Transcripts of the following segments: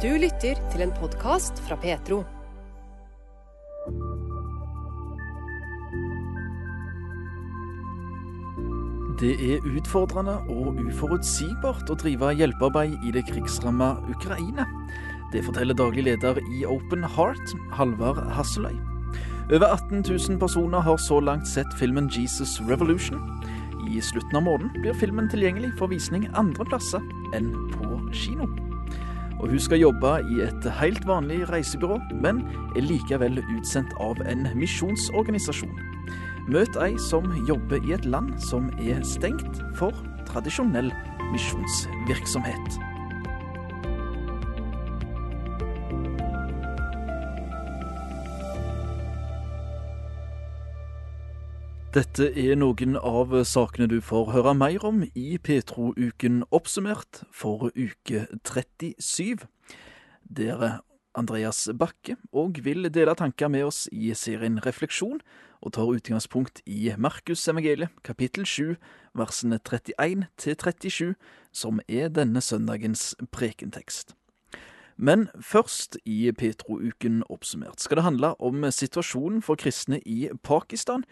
Du lytter til en podkast fra Petro. Det er utfordrende og uforutsigbart å drive hjelpearbeid i det krigsramma Ukraina. Det forteller daglig leder i Open Heart, Halvard Hasseløy. Over 18 000 personer har så langt sett filmen Jesus Revolution. I slutten av måneden blir filmen tilgjengelig for visning andre plasser enn på kino. Og hun skal jobbe i et helt vanlig reisebyrå, men er likevel utsendt av en misjonsorganisasjon. Møt ei som jobber i et land som er stengt for tradisjonell misjonsvirksomhet. Dette er noen av sakene du får høre mer om i Petro-uken oppsummert for uke 37. Der Andreas Bakke òg vil dele tanker med oss i serien Refleksjon, og tar utgangspunkt i Markus evangeliet kapittel 7 versene 31 til 37, som er denne søndagens prekentekst. Men først i Petro-uken oppsummert skal det handle om situasjonen for kristne i Pakistan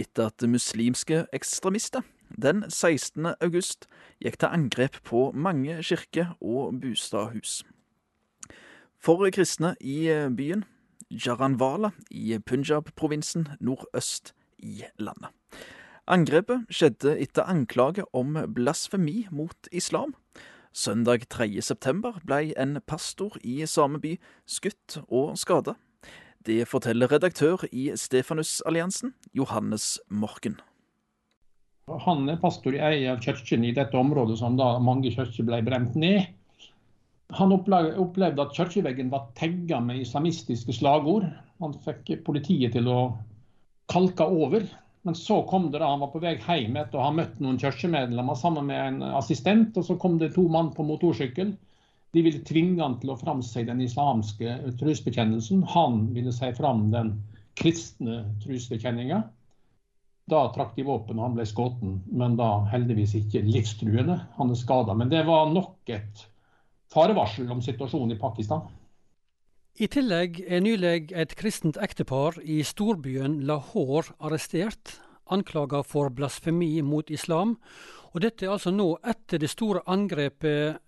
etter at muslimske ekstremister den 16. august gikk til angrep på mange kirker og bostadhus. For kristne i byen Jaranwala i Punjab-provinsen nordøst i landet. Angrepet skjedde etter anklage om blasfemi mot islam. Søndag 3. september ble en pastor i samme by skutt og skada. Det forteller redaktør i Stefanusalliansen, Johannes Morken. Han er pastor i ei av kirkene i dette området som da mange kirker ble brent ned. Han opplevde at kirkeveggen var tegga med islamistiske slagord. Han fikk politiet til å kalke over. Men så kom det da, han var på vei hjem etter å ha møtt noen kirkemedlemmer sammen med en assistent. Og så kom det to mann på motorsykkel de ville tvinge han til å framsi den islamske trosbekjennelsen. Han ville si fram den kristne trosbekjenninga. Da trakk de våpen, og han ble skutt, men da heldigvis ikke livstruende. Han er skada. Men det var nok et farevarsel om situasjonen i Pakistan. I tillegg er nylig et kristent ektepar i storbyen Lahore arrestert, anklaga for blasfemi mot islam. Og dette er altså nå etter det store angrepet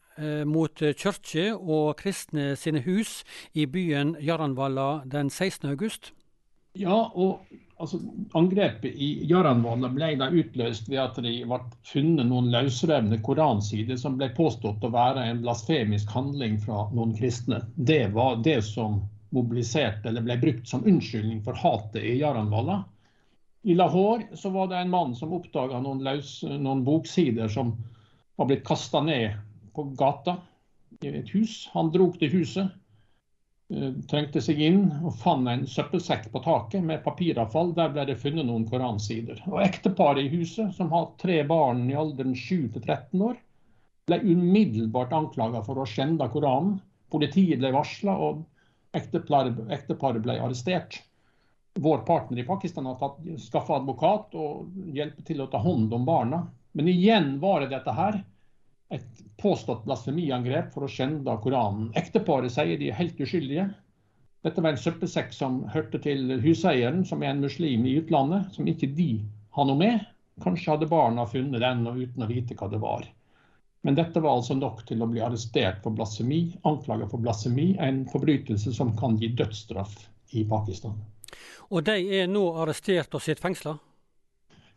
mot kirker og kristne sine hus i byen Jaranvalla den 16. august? Ja, og altså, angrepet i Jaranvalla ble da utløst ved at det ble funnet noen løsrevne koransider som ble påstått å være en blasfemisk handling fra noen kristne. Det var det som mobiliserte eller ble brukt som unnskyldning for hatet i Jaranvalla. I Lahore så var det en mann som oppdaga noen, noen boksider som var blitt kasta ned på gata i et hus. Han dro til huset, eh, trengte seg inn og fant en søppelsekk på taket med papiravfall. Der ble det funnet noen koransider. Og Ekteparet i huset, som har tre barn i alderen 7 13 år, ble umiddelbart anklaga for å skjende Koranen. Politiet ble varsla, og ekteparet ble arrestert. Vår partner i Pakistan har skaffa advokat og hjelper til å ta hånd om barna. Men igjen var det dette her et påstått blasfemiangrep for å skjende Koranen. Ekteparet sier de er helt uskyldige. Dette var en søppelsekk som hørte til huseieren, som er en muslim i utlandet, som ikke de har noe med. Kanskje hadde barna funnet den og uten å vite hva det var. Men dette var altså nok til å bli arrestert for blasfemi, anklaget for blasfemi, en forbrytelse som kan gi dødsstraff i Pakistan. Og de er nå arrestert og sitter fengsla?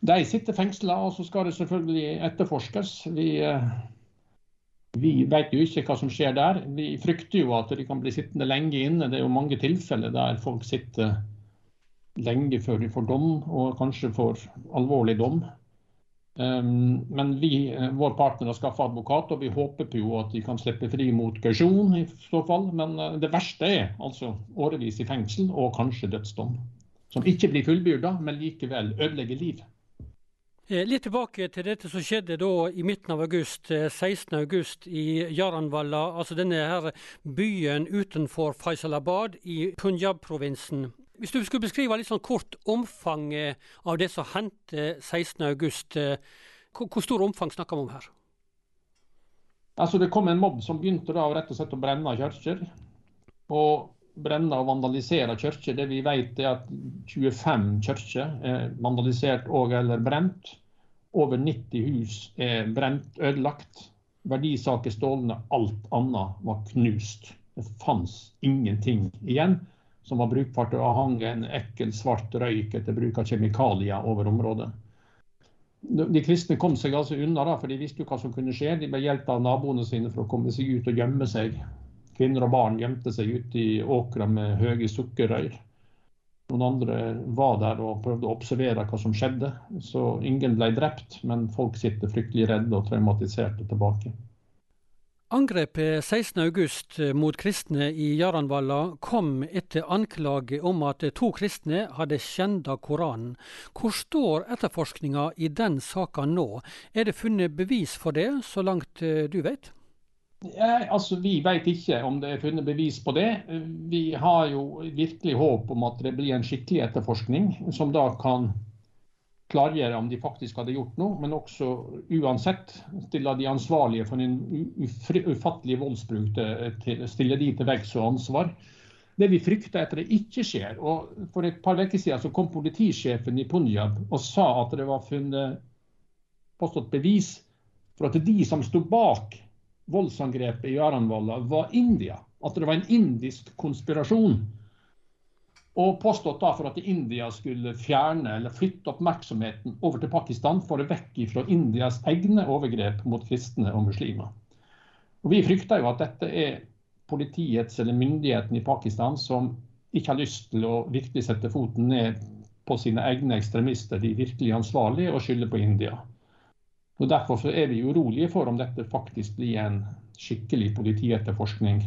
De sitter fengsla, og så skal det selvfølgelig etterforskes. Vi eh, vi vet jo ikke hva som skjer der. Vi frykter jo at de kan bli sittende lenge inne. Det er jo mange tilfeller der folk sitter lenge før de får dom, og kanskje får alvorlig dom. Um, men vi, eh, vår partner har skaffa advokat, og vi håper på at de kan slippe fri mot kausjon i så fall. Men uh, det verste er altså årevis i fengsel og kanskje dødsdom. Som ikke blir fullbyrda, men likevel ødelegger liv. Eh, litt tilbake til dette som skjedde da i midten av august, 16. Eh, august i Jaranvalla, altså denne her byen utenfor Faisalabad i Punjab-provinsen. Hvis du skulle beskrive litt sånn kort omfanget av det som hendte 16. august, eh, hvor stor omfang snakker vi om her? Altså Det kom en mobb som begynte da rett og slett å brenne kirker. Og brenne og vandalisere kirker. Det vi vet er at 25 kirker er vandalisert og eller brent. Over 90 hus er brent, ødelagt. Verdisaker stålne. Alt annet var knust. Det fantes ingenting igjen som var brukbart. Det hang en ekkel, svart røyk etter bruk av kjemikalier over området. De kristne kom seg altså unna, da, for de visste jo hva som kunne skje. De ble hjulpet av naboene sine for å komme seg ut og gjemme seg. Kvinner og barn gjemte seg ute i åkra med høye sukkerrør. Noen andre var der og prøvde å observere hva som skjedde. Så ingen ble drept, men folk sitter fryktelig redde og traumatiserte tilbake. Angrepet 16.8 mot kristne i Jaranvalla kom etter anklage om at to kristne hadde skjenda Koranen. Hvor står etterforskninga i den saka nå? Er det funnet bevis for det, så langt eh, du vet? Ja, altså, Vi vet ikke om det er funnet bevis på det. Vi har jo virkelig håp om at det blir en skikkelig etterforskning, som da kan klargjøre om de faktisk hadde gjort noe, men også uansett stille de ansvarlige for en ufattelig voldsbruk til, stille de til veggs og ansvar. Det vi frykter etter det ikke skjer. og For et par uker siden så kom politisjefen i Punjab og sa at det var funnet påstått bevis for at de som sto bak voldsangrepet i Aranvalla var India. At det var en indisk konspirasjon og påstått da for at India skulle fjerne eller flytte oppmerksomheten over til Pakistan for å vekk fra Indias egne overgrep mot kristne og muslimer. Og Vi frykter jo at dette er politiets eller myndighetene i Pakistan som ikke har lyst til å virkelig sette foten ned på sine egne ekstremister, de virkelig ansvarlige, og skylde på India. Og Derfor så er vi urolige for om dette faktisk blir en skikkelig politietterforskning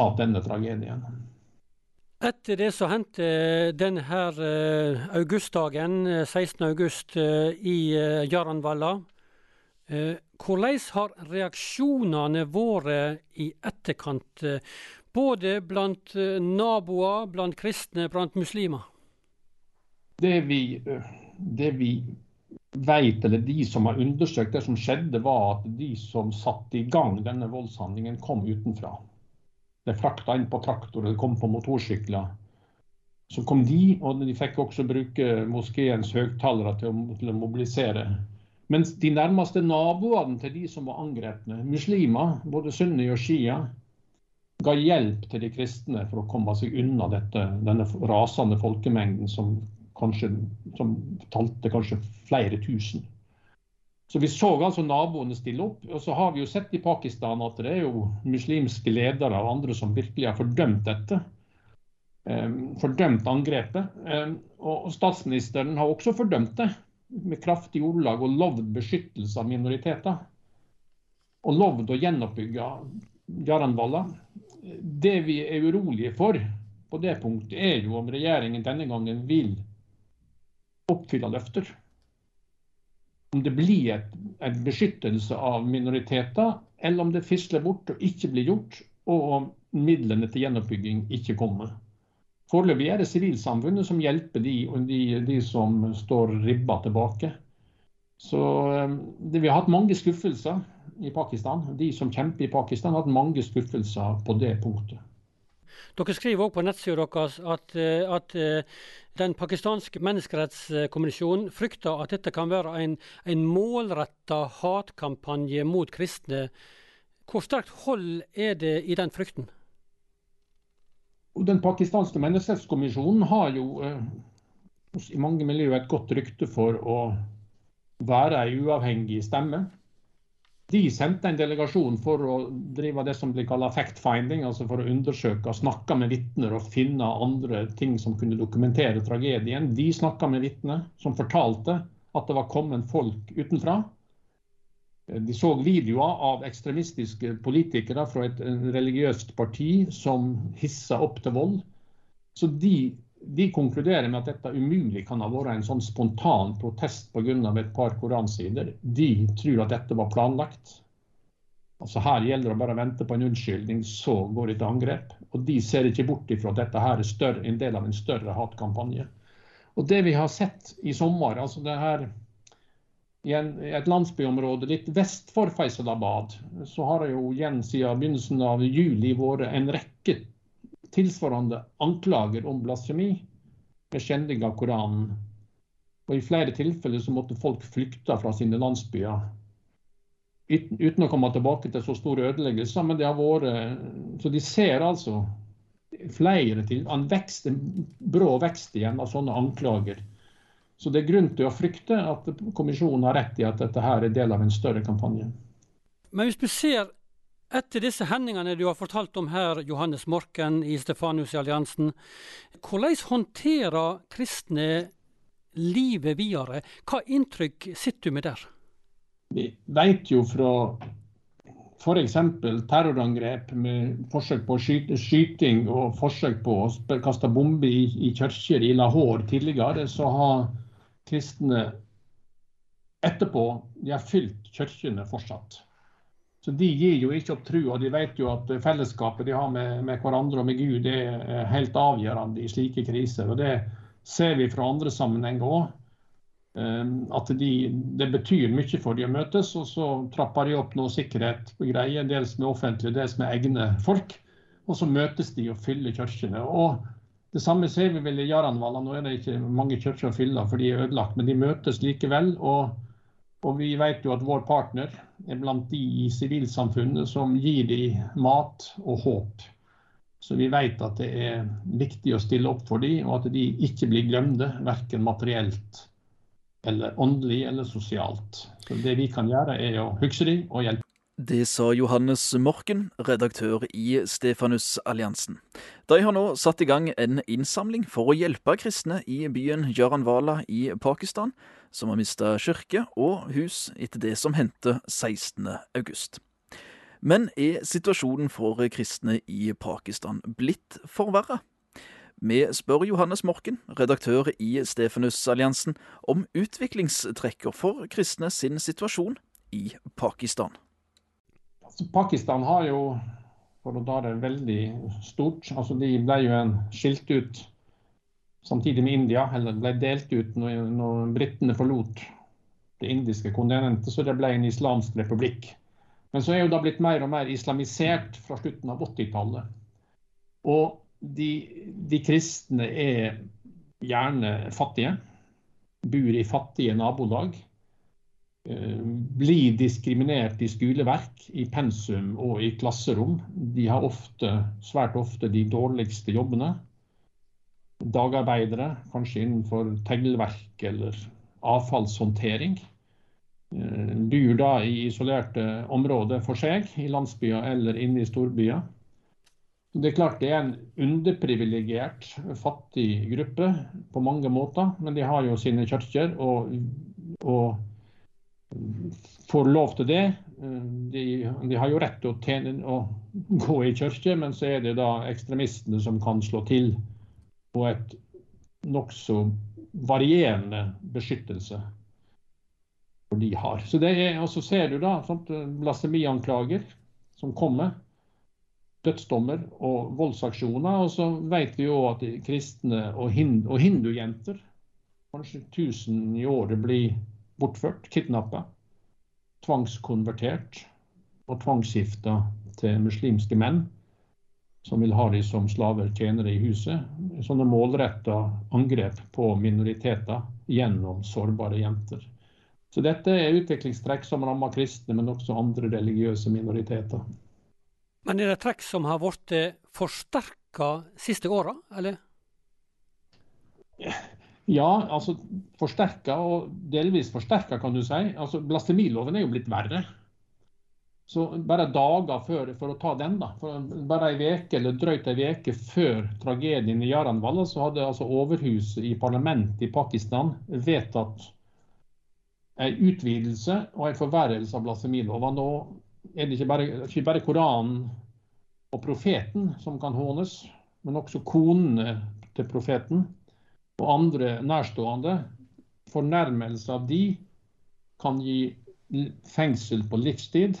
av denne tragedien. Etter det så hendte denne her eh, augustdagen, 16. Eh, august, eh, i Jaranvalla. Hvordan har reaksjonene vært i etterkant, både blant naboer, blant kristne, blant muslimer? Det vi, det vi vet, eller de som har undersøkt det som skjedde, var at de som satte i gang denne voldshandlingen, kom utenfra De frakta inn på traktor, eller kom på motorsykler. Så kom de, og de fikk også bruke moskeens høyttalere til, til, å mobilisere. Mens de nærmeste naboene til de som var angrepne, muslimer, både sunni og shia, ga hjelp til de kristne for å komme seg unna dette, denne rasende folkemengden som, kanskje, som talte kanskje flere tusen. Så vi så altså naboene stille opp. Og så har vi jo sett i Pakistan at det er jo muslimske ledere og andre som virkelig har fordømt dette. Um, fordømt angrepet. Um, og statsministeren har også fordømt det med kraftig ordlag og lovd beskyttelse av minoriteter. Og lovd å gjenoppbygge Jaranvalla. Det vi er urolige for på det punktet, er jo om regjeringen denne gangen vil oppfylle løfter om det blir en beskyttelse av minoriteter, eller om det fisler bort og ikke blir gjort, og om midlene til gjenoppbygging ikke kommer. Foreløpig er det sivilsamfunnet som hjelper de, de, de som står ribba tilbake. Så eh, det, Vi har hatt mange skuffelser i Pakistan. De som kjemper i Pakistan, har hatt mange skuffelser på det punktet. Dere skriver også på nettsida deres at, eh, at, eh, den pakistanske menneskerettskommisjonen frykter at dette kan være en, en målretta hatkampanje mot kristne. Hvor sterkt hold er det i den frykten? Den pakistanske menneskerettskommisjonen har jo eh, i mange miljøer et godt rykte for å være en uavhengig stemme. De sendte en delegasjon for å drive det som blir kalt fact-finding, altså for å undersøke og snakke med vitner og finne andre ting som kunne dokumentere tragedien. De snakka med vitner som fortalte at det var kommet folk utenfra. De så videoer av ekstremistiske politikere fra et religiøst parti som hissa opp til vold. Så de de konkluderer med at dette umulig kan ha vært en sånn spontan protest pga. et par koransider. De tror at dette var planlagt. Altså Her gjelder det å bare vente på en unnskyldning, så går det til angrep. Og de ser ikke bort ifra at dette her er større, en del av en større hatkampanje. Og Det vi har sett i sommer, altså det her i, en, et landsbyområde litt vest for Faisalabad, så har det jo igjen siden begynnelsen av juli vært en rekke tilsvarende anklager om blasfemi med skjending av Koranen. Og I flere tilfeller så måtte folk flykte fra sine landsbyer uten å komme tilbake til så store ødeleggelser. Men det har vært Så de ser altså flere til en, vekst, en brå vekst igjen av sånne anklager. Så det er grunn til å frykte at kommisjonen har rett i at dette her er del av en større kampanje. Men hvis vi ser etter disse hendelsene du har fortalt om her, Johannes Morken i Stefanus i Alliansen, hvordan håndterer kristne livet videre? Hva inntrykk sitter du med der? Vi vet jo fra f.eks. terrorangrep med forsøk på skyting og forsøk på å kaste bomber i, i kirker i Lahore tidligere, så har kristne etterpå de har fylt kirkene fortsatt. Så De gir jo ikke opp trua. De vet jo at fellesskapet de har med, med, hverandre og med Gud, det er helt avgjørende i slike kriser. og Det ser vi fra andre sammenhenger òg. Ehm, at de, det betyr mye for de å møtes, og så trapper de opp noe sikkerhet på greier, dels med offentlige, dels med egne folk. Og så møtes de og fyller kirkene. Og det samme ser vi vel i Jaranvala. Nå er det ikke mange kirker å fylle, for de er ødelagt, men de møtes likevel. Og, og vi vet jo at vår partner er blant de i sivilsamfunnet som gir dem mat og håp. Så vi vet at det er viktig å stille opp for dem, og at de ikke blir glemte, verken materielt eller åndelig eller sosialt. Så Det vi kan gjøre, er å huske dem og hjelpe. Det sa Johannes Morken, redaktør i Stefanusalliansen. De har nå satt i gang en innsamling for å hjelpe kristne i byen Jaranwala i Pakistan, som har mista kirke og hus etter det som hendte 16. august. Men er situasjonen for kristne i Pakistan blitt forverra? Vi spør Johannes Morken, redaktør i Stefanusalliansen, om utviklingstrekker for kristne sin situasjon i Pakistan. Pakistan har jo, for å ta det veldig stort altså De ble jo en skilt ut samtidig med India, eller ble delt ut når, når britene forlot det indiske kontinentet, så det ble en islamsk republikk. Men så er jo da blitt mer og mer islamisert fra slutten av 80-tallet. Og de, de, kristne er gjerne fattige. Bor i fattige nabolag. Eh, blir diskriminert i skoleverk, i pensum og i klasserom. De har ofte, svært ofte de dårligste jobbene. Dagarbeidere, kanskje innenfor teglverk eller avfallshåndtering. Eh, bor da i isolerte områder for seg, i landsbyer eller inne i storbyer. Det er klart det er en underprivilegert, fattig gruppe på mange måter, men de har jo sine kirker. og, og får lov til det. De, de har jo rett til å, tjene, å, gå i kirke, men så er det da ekstremistene som kan slå til. Og et nokså varierende beskyttelse de har. Så det er, og så ser du da sånt, blasfemianklager som kommer. Dødsdommer og voldsaksjoner. Og så vet vi jo at kristne og, hind, og hindujenter, kanskje 1000 i året, blir bortført, kidnappa, tvangskonvertert og tvangsgifta til muslimske menn som vil ha dem som slaver, tjenere i huset. Sånne målretta angrep på minoriteter gjennom sårbare jenter. Så dette er utviklingstrekk som rammer kristne, men også andre religiøse minoriteter. Men er det trekk som har blitt forsterka siste åra, eller? Ja, altså forsterka og delvis forsterka, kan du si. Altså Blasfemiloven er jo blitt verre. Så bare dager før, for å ta den, da, bare ei veke eller drøyt ei veke før tragedien i Jaranvalla, så hadde altså overhuset i parlamentet i Pakistan vedtatt en utvidelse og en forverrelse av blasfemiloven. Nå er det ikke bare, ikke bare Koranen og profeten som kan hånes, men også konene til profeten og andre nærstående, fornærmelse av de kan gi fengsel på livstid,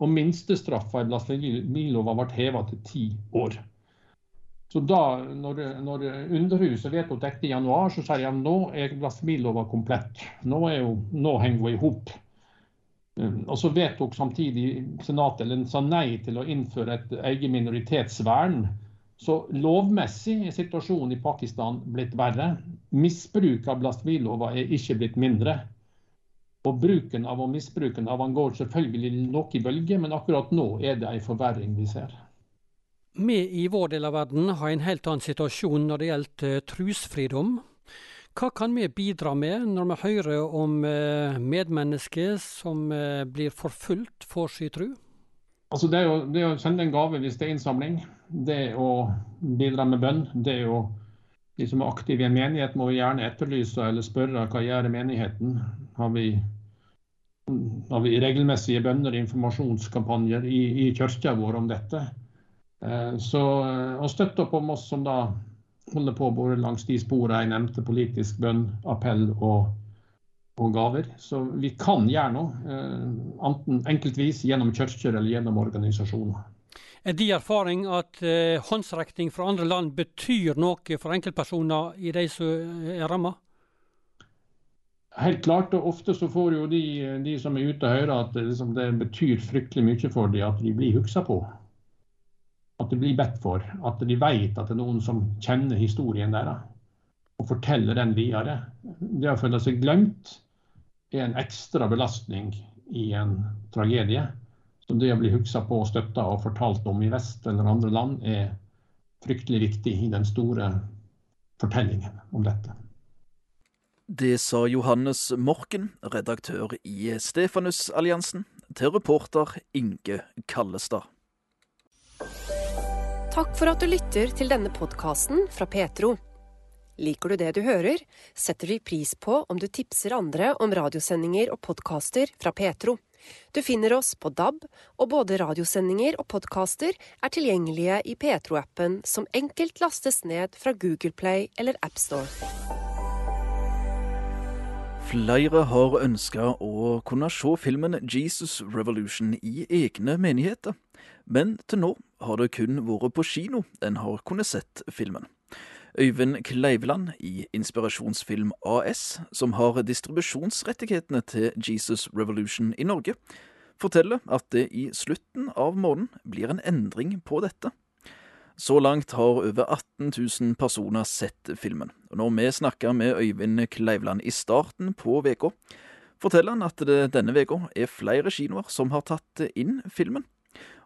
og minstestraffa i blasfemilova ble heva til ti år. Så da, når, når Underhuset vedtok dette i januar, så sa de at nå er blasfemilova komplett. Nå, er jo, nå henger hun i hop. Og så vedtok samtidig Senatet eller sa nei til å innføre et eget minoritetsvern. Så lovmessig er situasjonen i Pakistan blitt verre. Misbruk av blasfemilova er ikke blitt mindre. Og bruken av og misbruken av han går selvfølgelig nok i bølger, men akkurat nå er det en forverring vi ser. Vi i vår del av verden har en helt annen situasjon når det gjelder trusfridom. trosfridom. Hva kan vi bidra med når vi hører om eh, medmennesker som eh, blir forfulgt for sin tro? Altså det, er jo, det å sende en gave hvis det er innsamling, det å bidra med bønn, det å de som er aktive i en menighet, må gjerne etterlyse eller spørre hva gjør menigheten. Har vi, har vi regelmessige bønner informasjonskampanjer i, i kirka vår om dette? Eh, så å støtte opp om oss som da holder på både langs de sporene jeg nevnte, politisk bønn, appell og, og gaver. Så vi kan gjøre noe, eh, enten enkeltvis gjennom kirker eller gjennom organisasjoner. Er din erfaring at eh, håndsrekning fra andre land betyr noe for enkeltpersoner i de som er ramma? Helt klart, og ofte så får jo de, de som er ute og høre at liksom, det betyr fryktelig mye for dem at de blir huksa på at de blir bedt for. At de vet at det er noen som kjenner historien deres og forteller den videre. Det å føle seg glemt er en ekstra belastning i en tragedie. Så det å bli huska på, støtta og fortalt om i vest eller andre land, er fryktelig viktig i den store fortellingen om dette. Det sa Johannes Morken, redaktør i Stefanusalliansen, til reporter Inge Kallestad. Takk for at du lytter til denne podkasten fra Petro. Liker du det du hører, setter vi pris på om du tipser andre om radiosendinger og podkaster fra Petro. Du finner oss på DAB, og både radiosendinger og podkaster er tilgjengelige i Petro-appen, som enkelt lastes ned fra Google Play eller AppStore. Flere har ønska å kunne se filmen Jesus Revolution i egne menigheter. Men til nå har det kun vært på kino en har kunnet sett filmen. Øyvind Kleivland i Inspirasjonsfilm AS, som har distribusjonsrettighetene til Jesus Revolution i Norge, forteller at det i slutten av måneden blir en endring på dette. Så langt har over 18 000 personer sett filmen. Og Når vi snakker med Øyvind Kleivland i starten på uka, forteller han at det denne uka er flere kinoer som har tatt inn filmen.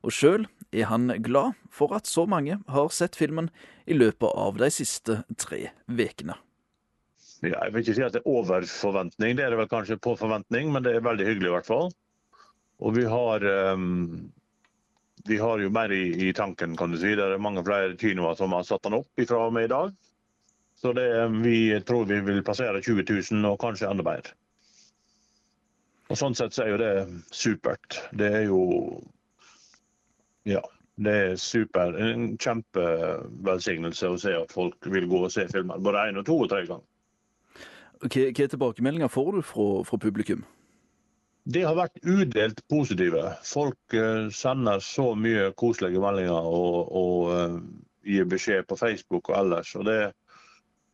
Og sjøl er han glad for at så mange har sett filmen i løpet av de siste tre ukene. Ja, jeg vil ikke si at det er over forventning, det er det vel kanskje på forventning, men det er veldig hyggelig i hvert fall. Og vi har, um, vi har jo mer i, i, tanken, kan du si. Det er mange flere kinoer som har satt den opp ifra og med i dag. Så det, vi tror vi vil passere 20 000, og kanskje enda mer. Og Sånn sett så er jo det supert. Det er jo ja, det er super. En kjempevelsignelse å se at folk vil gå og se filmer. Både én og to og tre ganger. Hva, hva tilbakemeldinger får du fra, fra, publikum? Det har vært udelt positive. Folk uh, sender så mye koselige meldinger og, og uh, gir beskjed på Facebook og ellers. Og det,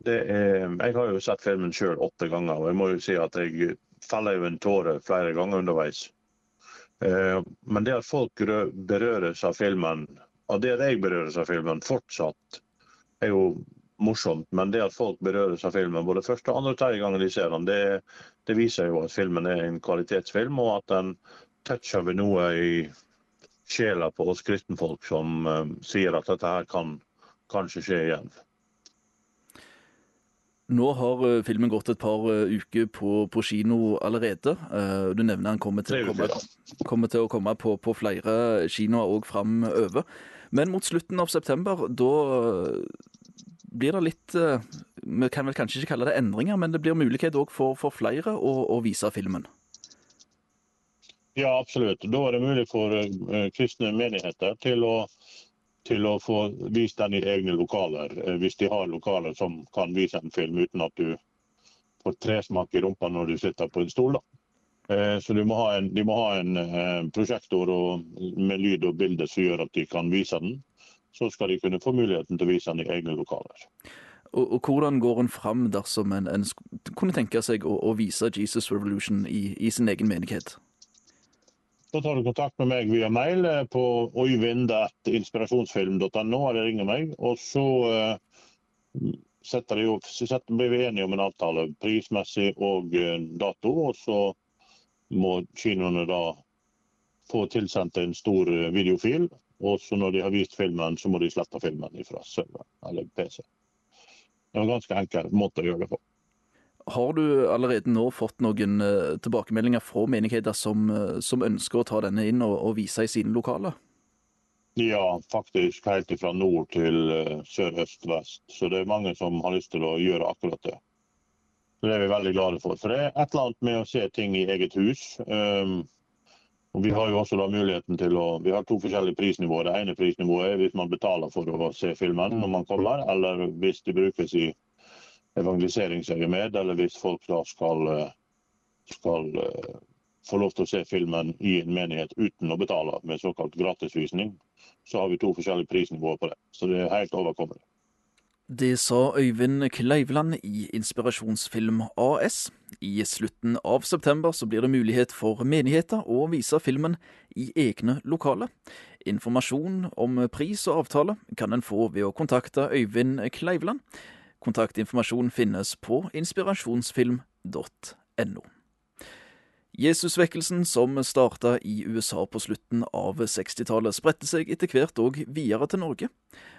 det er, jeg har jo sett filmen sjøl åtte ganger, og jeg må jo si at jeg feller jo en tåre flere ganger underveis. Eh, men det at folk berøres av filmen, og det at jeg berøres av filmen fortsatt, er jo morsomt. Men det at folk berøres av filmen både første, andre og tredje gangen de ser den, det, det, viser jo at filmen er en kvalitetsfilm, og at den toucher ved noe i sjela på oss kristenfolk som uh, sier at dette her kan kanskje skje igjen. Nå har uh, filmen gått et par uh, uker på, på, kino allerede. Uh, du nevner han kommer til, komme, kommer til å komme på, på flere kinoer òg framover. Men mot slutten av september, da blir det litt Vi kan vel kanskje ikke kalle det endringer, men det blir mulighet òg for, for, flere å, å, vise filmen? Ja, absolutt. Da er det mulig for kristne menigheter til å til å få vist den i egne lokaler, eh, hvis de har lokaler som kan vise en film uten at du får tresmak i rumpa når du sitter på en stol. Da. Eh, så må en, de må ha en prosjektor og, med lyd og bilde som gjør at de kan vise den. så skal de kunne få muligheten til å vise den i egne lokaler. Og, og hvordan går en fram dersom en, en kunne tenke seg å, å, vise Jesus Revolution i, i, sin egen menighet? Da tar du kontakt med meg via mail eh, på øyvind.inspirasjonsfilm.no, eller ringer meg. Og så uh, setter, de, setter, blir vi enige om en avtale prismessig og uh, dato. Og så må kinoene da få tilsendt en stor videofil. Og så når de har vist filmen, så må de slette filmen fra server eller PC. Det var en ganske enkel måte å gjøre det på. Har du allerede nå fått noen uh, tilbakemeldinger fra menigheter som, uh, som, ønsker å ta denne inn og, og, vise i sine lokaler? Ja, faktisk helt fra nord til uh, sør, øst, vest. Så det er mange som har lyst til å gjøre akkurat det. Så Det er vi veldig glade for. For det er et eller annet med å se ting i eget hus. Um, og Vi har jo også da muligheten til å, vi har to forskjellige prisnivåer. Det ene prisnivået er hvis man betaler for å se filmen når man kommer, eller hvis det brukes i evangeliseringsøyemed, eller hvis folk da skal, skal uh, få lov til å se filmen i en menighet uten å betale med såkalt gratisvisning. Så har vi to forskjellige prisnivåer på det. Så det er helt overkommelig. Det sa Øyvind Kleiveland i Inspirasjonsfilm AS. I slutten av september så blir det mulighet for menigheter å vise filmen i egne lokaler. Informasjon om pris og avtale kan en få ved å kontakte Øyvind Kleiveland. Kontaktinformasjon finnes på inspirasjonsfilm.no. Jesusvekkelsen, som starta i USA på slutten av 60-tallet, spredte seg etter hvert òg videre til Norge.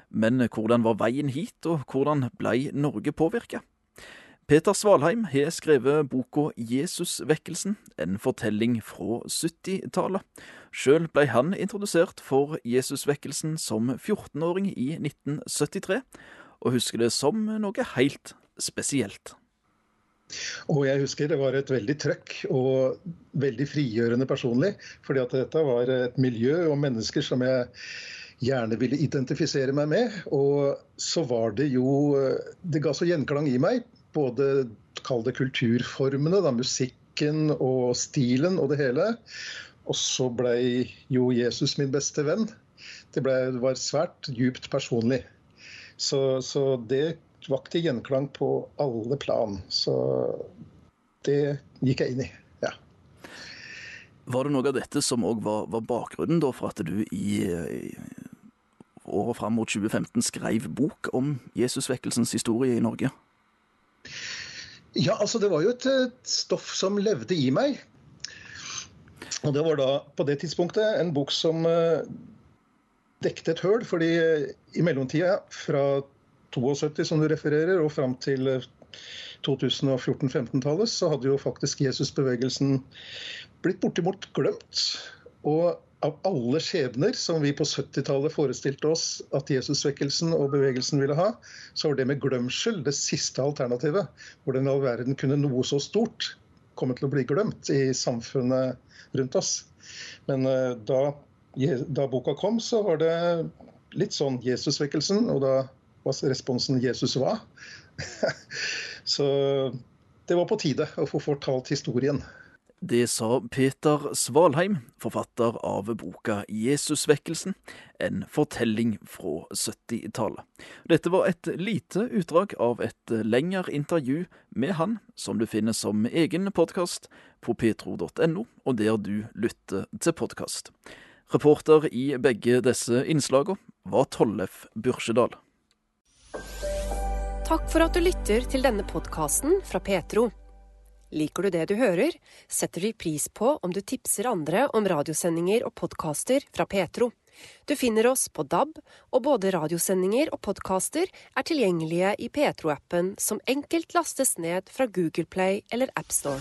Men hvordan var veien hit, og hvordan blei Norge påvirka? Peter Svalheim har skrevet boka Jesusvekkelsen, en fortelling fra 70-tallet. Sjøl blei han introdusert for Jesusvekkelsen som 14-åring i 1973, og husker det som noe helt spesielt. Og jeg husker det var et veldig trøkk og veldig frigjørende personlig. fordi at dette var et miljø og mennesker som jeg gjerne ville identifisere meg med. Og så var det jo Det ga så gjenklang i meg. Både kall det kulturformene, da, musikken og stilen og det hele. Og så blei jo Jesus min beste venn. Det, ble, det var svært djupt personlig. Så, så det vakte gjenklang på alle plan. Så det gikk jeg inn i. ja. Var det noe av dette som òg var, var, bakgrunnen for at du i, i året fram mot 2015 skrev bok om Jesusvekkelsens historie i Norge? Ja, altså det var jo et, et stoff som levde i meg. Og det var da på det tidspunktet en bok som dekte et høl. fordi i mellomtida, fra 72 som du refererer, og fram til 2014-15-tallet, eh, så hadde jo faktisk Jesusbevegelsen blitt bortimot glemt. Og av alle skjebner som vi på 70-tallet forestilte oss at Jesusvekkelsen og bevegelsen ville ha, så var det med glemsel det siste alternativet. Hvordan all verden kunne noe så stort komme til å bli glemt i samfunnet rundt oss. Men uh, da, da boka kom, så var det litt sånn Jesusvekkelsen, og da var responsen Jesus hva?' Så det var på tide å få fortalt historien. Det sa Peter Svalheim, forfatter av boka Jesusvekkelsen, en fortelling fra 70-tallet. Dette var et lite utdrag av et lengre intervju med han, som du finner som egen podkast på petro.no, og der du lytter til podkast. Reporter i begge disse innslagene var Tollef Bursjedal. Takk for at du lytter til denne podkasten fra Petro. Liker du det du hører, setter vi pris på om du tipser andre om radiosendinger og podkaster fra Petro. Du finner oss på DAB, og både radiosendinger og podkaster er tilgjengelige i Petro-appen, som enkelt lastes ned fra Google Play eller AppStore.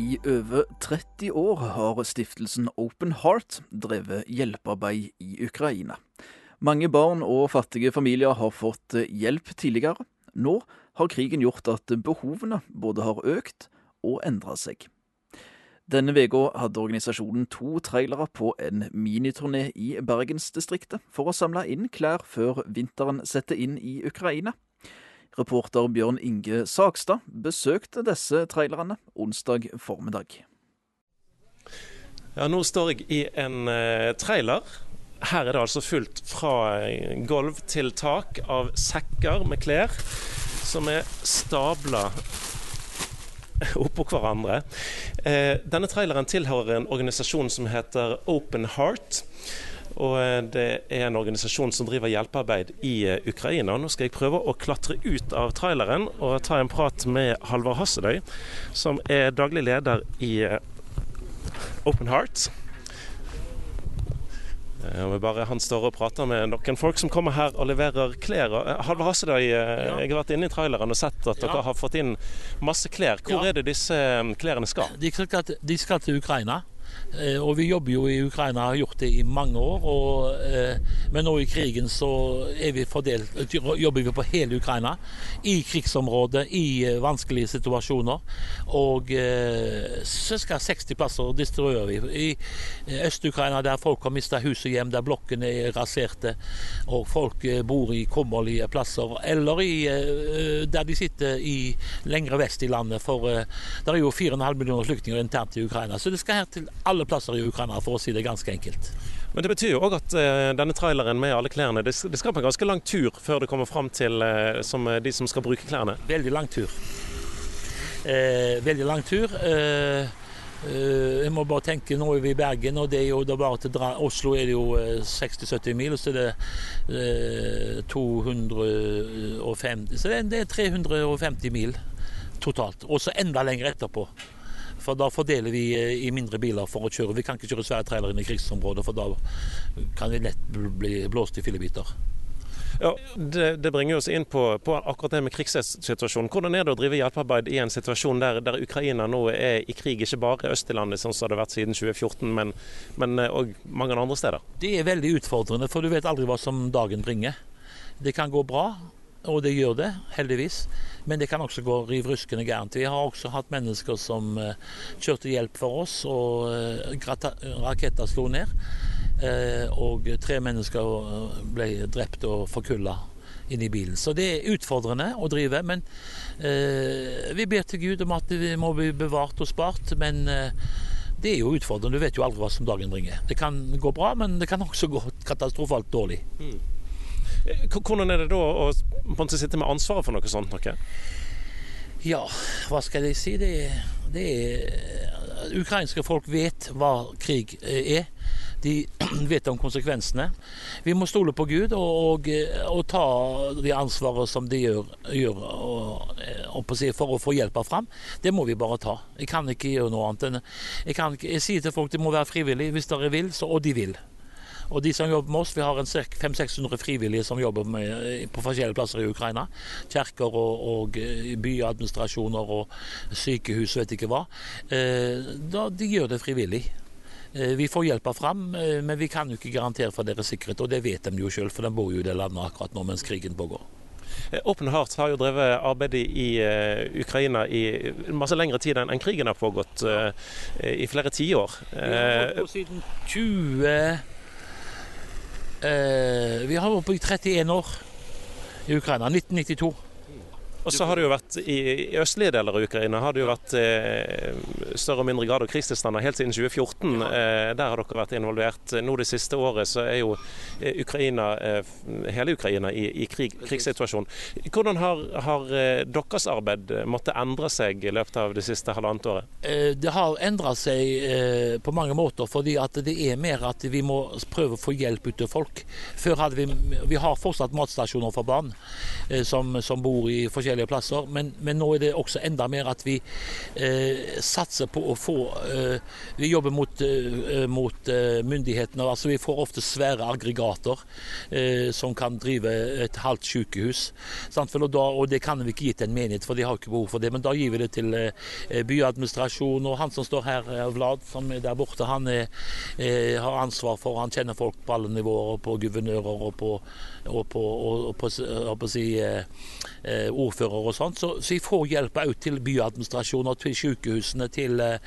I over 30 år har stiftelsen Open Heart drevet hjelpearbeid i Ukraina. Mange barn og fattige familier har fått hjelp tidligere. Nå har krigen gjort at behovene både har økt og endra seg. Denne uka hadde organisasjonen to trailere på en miniturné i Bergensdistriktet for å samle inn klær før vinteren setter inn i Ukraina. Reporter Bjørn Inge Sakstad besøkte disse trailerne onsdag formiddag. Ja, nå står jeg i en uh, trailer. Her er det altså fullt fra gulv til tak av sekker med klær som er stabla oppå hverandre. Eh, denne traileren tilhører en organisasjon som heter Open Heart. Og eh, Det er en organisasjon som driver hjelpearbeid i eh, Ukraina. Nå skal jeg prøve å klatre ut av traileren og ta en prat med Halvard Hassedøy, som er daglig leder i Open Heart. Bare han står og prater med noen folk som kommer her og leverer klær. Halvard Hassedøy, ja. jeg har vært inne i traileren og sett at dere ja. har fått inn masse klær. Hvor ja. er det disse klærne skal? De skal, de skal til Ukraina. Eh, og vi jobber jo i Ukraina, har gjort det i mange år. Og, eh, men nå i krigen så vi fordelt, jobber vi på hele Ukraina. I krigsområdet, i eh, vanskelige situasjoner. Og skal 60 plasser distribuerer vi. I Øst-Ukraina der folk har mista hus og hjem, der blokkene er raserte, og folk bor i kummerlige plasser. Eller i, der de sitter i lengre vest i landet. For der er jo 4,5 millioner flyktninger internt i Ukraina. Så det skal her til alle plasser i Ukraina, for å si det ganske enkelt. Men det betyr jo òg at uh, denne traileren med alle klærne, det, det, skal på en ganske lang tur før det kommer fram til uh, som, uh, de som skal bruke klærne? Veldig lang tur. veldig lang tur. jeg må bare tenke, Nå er vi i Bergen, og det er jo bare til dra Oslo er det jo 60-70 mil, og så er det er 250 Så det er, det er 350 mil totalt. Og så enda lenger etterpå. For da fordeler vi eh, i mindre biler for å kjøre. Vi kan ikke kjøre svære trailere inn i krigsområdet, for da kan vi lett bli blåst i fillebiter. Ja, det, det, bringer oss inn på, på, akkurat det med krigssituasjonen. Hvordan er det å drive hjelpearbeid i en situasjon der, der Ukraina nå er i krig, ikke bare øst i landet, sånn som det har vært siden 2014, men òg eh, mange andre steder? Det er veldig utfordrende, for du vet aldri hva som dagen bringer. Det kan gå bra, og det gjør det, heldigvis. Men det kan også gå riv ruskende gærent. Vi har også hatt mennesker som uh, kjørte hjelp for oss, og uh, raketter slo ned. Uh, og tre mennesker ble drept og forkulla inn i bilen. Så det er utfordrende å drive. Men vi ber til Gud om at vi må bli bevart og spart. Men det er jo utfordrende. Du vet jo aldri hva som dagen bringer. Det kan gå bra, men det kan også gå katastrofalt dårlig. Mm. Hvordan er det da å sitte med ansvaret for noe sånt? Noe? Ja, hva skal jeg si? Det, det er Ukrainske folk vet hva krig er. De vet om konsekvensene. Vi må stole på Gud og, og, og ta det ansvaret som de gjør, gjør og, og for å få hjelpa fram. Det må vi bare ta. Jeg kan ikke gjøre noe annet enn Jeg, kan, jeg sier til folk de må være frivillige hvis dere vil, så, og de vil. Og de som jobber med oss, Vi har 500-600 frivillige som jobber med, eh, på forskjellige plasser i Ukraina. Kjerker og, og eh, byadministrasjoner og sykehus vet ikke hva. Eh, da, de gjør det frivillig. Vi får hjelpa fram, men vi kan jo ikke garantere for deres sikkerhet. Og det vet de jo sjøl, for de bor jo i det landet akkurat nå mens krigen pågår. Open Heart har jo drevet arbeid i uh, Ukraina i masse lengre tid enn krigen har pågått, uh, i flere tiår. Uh, vi har holdt på siden 20... Eh, vi har vært på i 31 år i Ukraina. 1992. Og så har det jo vært i, i østlige deler av Ukraina har det jo vært eh, større og mindre grad av krigstilstander helt siden 2014. Eh, der har dere vært involvert. Nå det siste året så er jo eh, Ukraina, eh, hele Ukraina i, i krig, krigssituasjon. Hvordan har, har eh, deres arbeid måttet endre seg i løpet av det siste halvannet året? Det har endra seg på mange måter, fordi at det er mer at vi må prøve å få hjelp ut til folk. Før hadde vi, vi har fortsatt matstasjoner for barn som, som bor i forskjellige forskjellige plasser. Men, men, nå er det også enda mer at vi eh, satser på å få eh, Vi jobber mot, eh, mot eh, myndighetene. altså Vi får ofte svære aggregater eh, som kan drive et halvt sykehus. Og, da, og, det kan vi ikke gi til en menighet, for de har ikke behov for det. Men da gir vi det til eh, byadministrasjon. Og han som står her, Vlad, som er der borte, han er, har ansvar for Han kjenner folk på alle nivåer, på guvernører og på, og på, og på, og på si, ordfører ordfører og sånt, så, så jeg får hjelp òg til byadministrasjoner, til sykehusene, til eh,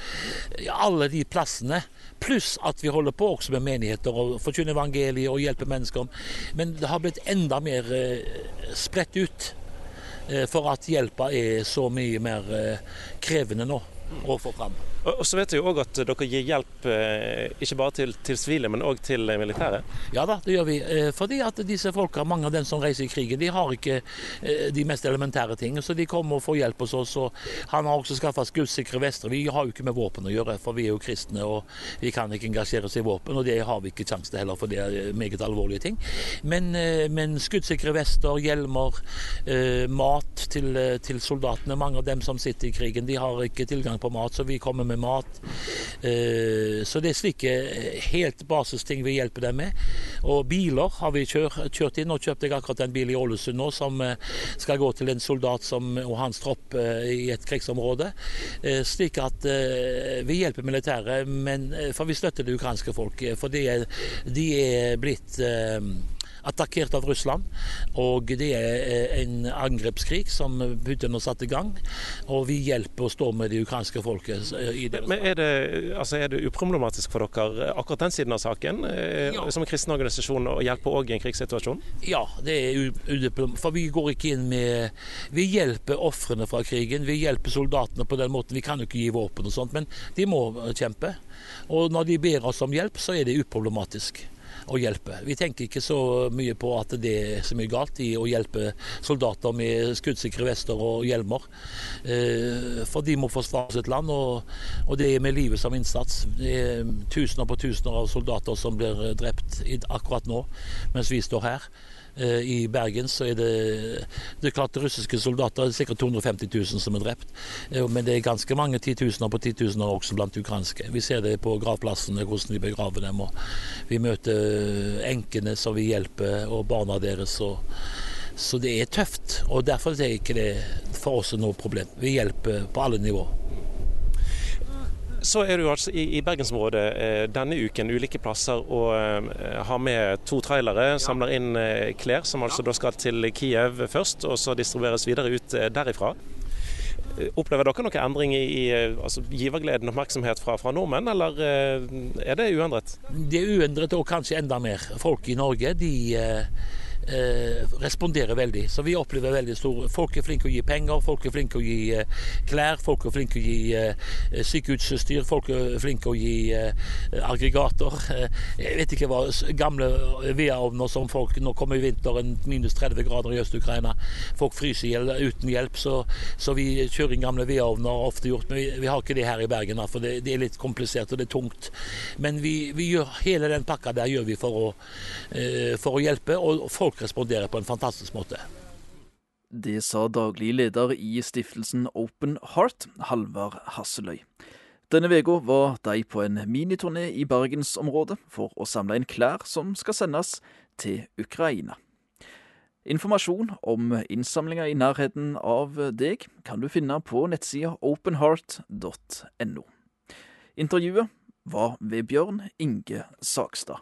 ja, alle de plassene. Pluss at vi holder på også med menigheter og forkynner evangeliet og hjelper mennesker. Men det har blitt enda mer eh, spredt ut. Eh, for at hjelpa er så mye mer eh, krevende nå å få fram. Og, så vet jeg jo òg at dere gir hjelp eh, ikke bare til, til sivile, men òg til militære? Ja da, det gjør vi. Eh, fordi at disse folka, mange av dem som reiser i krigen, de har ikke eh, de mest elementære ting. Så de kommer og får hjelp hos oss. Og han har også skaffa skuddsikre vester. Vi har jo ikke med våpen å gjøre, for vi er jo kristne og vi kan ikke engasjere oss i våpen. Og det har vi ikke sjanse til heller, for det er meget alvorlige ting. Men, men skuddsikre vester, hjelmer, mat til, til soldatene. Mange av dem som sitter i krigen, de har ikke tilgang på mat, så vi kommer med med mat. Eh, så det er slike eh, helt basisting vi hjelper dem med. Og biler har vi kjørt inn. Nå kjøpte jeg akkurat en bil i Ålesund nå som eh, skal gå til en soldat som, og hans tropp i et krigsområde. Slik at vi hjelper militæret, men, for vi støtter det ukrainske folk. For de er, de er blitt attakkert av Russland. Og det er eh, en angrepskrig som Putin har satt i gang. Og vi hjelper å stå med det ukrainske folket. Eh, Men er det, altså er det uproblematisk for dere eh, akkurat den siden av saken, ja. som en kristen organisasjon, å hjelpe òg i en krigssituasjon? Ja, det er udiplomatisk. For vi går ikke inn med Vi hjelper ofrene fra krigen. Vi hjelper soldatene på den måten. Vi kan jo ikke gi våpen og sånt, men de må kjempe. Og når de ber oss om hjelp, så er det uproblematisk å hjelpe. Vi tenker ikke så mye på at det er så mye galt i å hjelpe soldater med skuddsikre vester og hjelmer. Eh, for de må forsvare sitt land, og det er med livet som innsats. Det er tusener på tusener av soldater som blir drept akkurat nå mens vi står her. Eh, I Bergen så er det det er klart russiske soldater, det er sikkert 250 000 som er drept. Eh, men det er ganske mange titusener på titusener også blant ukrainske. Vi ser det på gravplassene, hvordan de begraver dem. og Vi møter enkene som vi hjelper, og barna deres. og så det er tøft, og derfor er det ikke det for oss noe problem. Vi hjelper på alle nivåer. Så er du altså i, i bergensområdet eh, denne uken ulike plasser og eh, har med to trailere. Samler inn eh, klær som altså da skal til Kiev først, og så distribueres videre ut derifra. Opplever dere noen endring i, i altså, givergleden og oppmerksomhet fra, fra, nordmenn, eller er det uendret? Det er uendret og kanskje enda mer. Folk i Norge de eh, responderer veldig. Så vi opplever veldig stor Folk er flinke å gi penger, folk er flinke å gi eh, klær, folk er flinke å gi eh, sykehusutstyr, folk er flinke å gi eh, aggregater. Eh, jeg vet ikke hva Gamle vedovner som folk Nå kommer vinteren minus 30 grader i Øst-Ukraina. Folk fryser uten hjelp, så, så, vi kjører inn gamle vedovner, ofte gjort. Men vi, vi, har ikke det her i Bergen, for det, det, er litt komplisert og det er tungt. Men vi, vi gjør hele den pakka der gjør vi for å, eh, for å hjelpe. og folk folk responderer på en fantastisk måte. Det sa daglig leder i stiftelsen Open Heart, Halvard Hasseløy. Denne uka var de på en miniturné i bergensområdet for å samle inn klær som skal sendes til Ukraina. Informasjon om innsamlinga i nærheten av deg kan du finne på nettsida openheart.no. Intervjuet var ved Bjørn Inge Sagstad.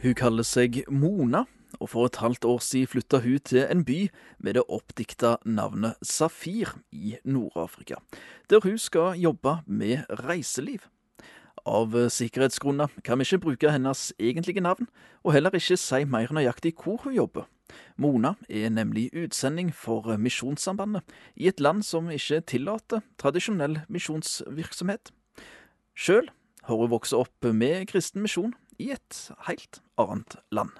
Hun kaller seg Mona, og for et halvt år siden flytta hun til en by med det oppdikta navnet Safir i Nord-Afrika, der hun skal jobbe med reiseliv. Av sikkerhetsgrunner kan vi ikke bruke hennes egentlige navn, og heller ikke si mer nøyaktig hvor hun jobber. Mona er nemlig utsending for Misjonssambandet i et land som ikke tillater tradisjonell misjonsvirksomhet. Sjøl har hun vokst opp med kristen misjon i et helt annet land.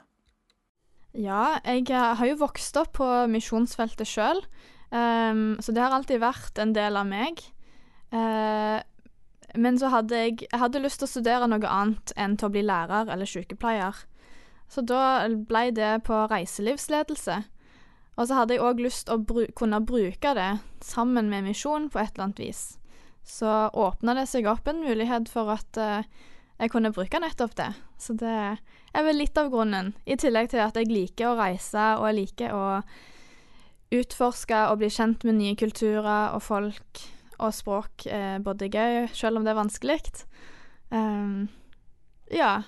Ja, jeg eh, har jo vokst opp på misjonsfeltet sjøl, um, ehm, så det har alltid vært en del av meg. Uh, men så hadde jeg, jeg hadde lyst til å studere noe annet enn til å bli lærer eller sykepleier. Så da ble det på reiselivsledelse. Og så hadde jeg òg lyst til å bru kunne bruke det sammen med misjon på et eller annet vis. Så åpna det seg opp en mulighet for at uh, jeg kunne bruke nettopp det. Så det er vel litt av grunnen. I tillegg til at jeg liker å reise, og jeg liker å utforske og bli kjent med nye kulturer og folk og språk er både gøy, selv om det er vanskelig. Um, ja.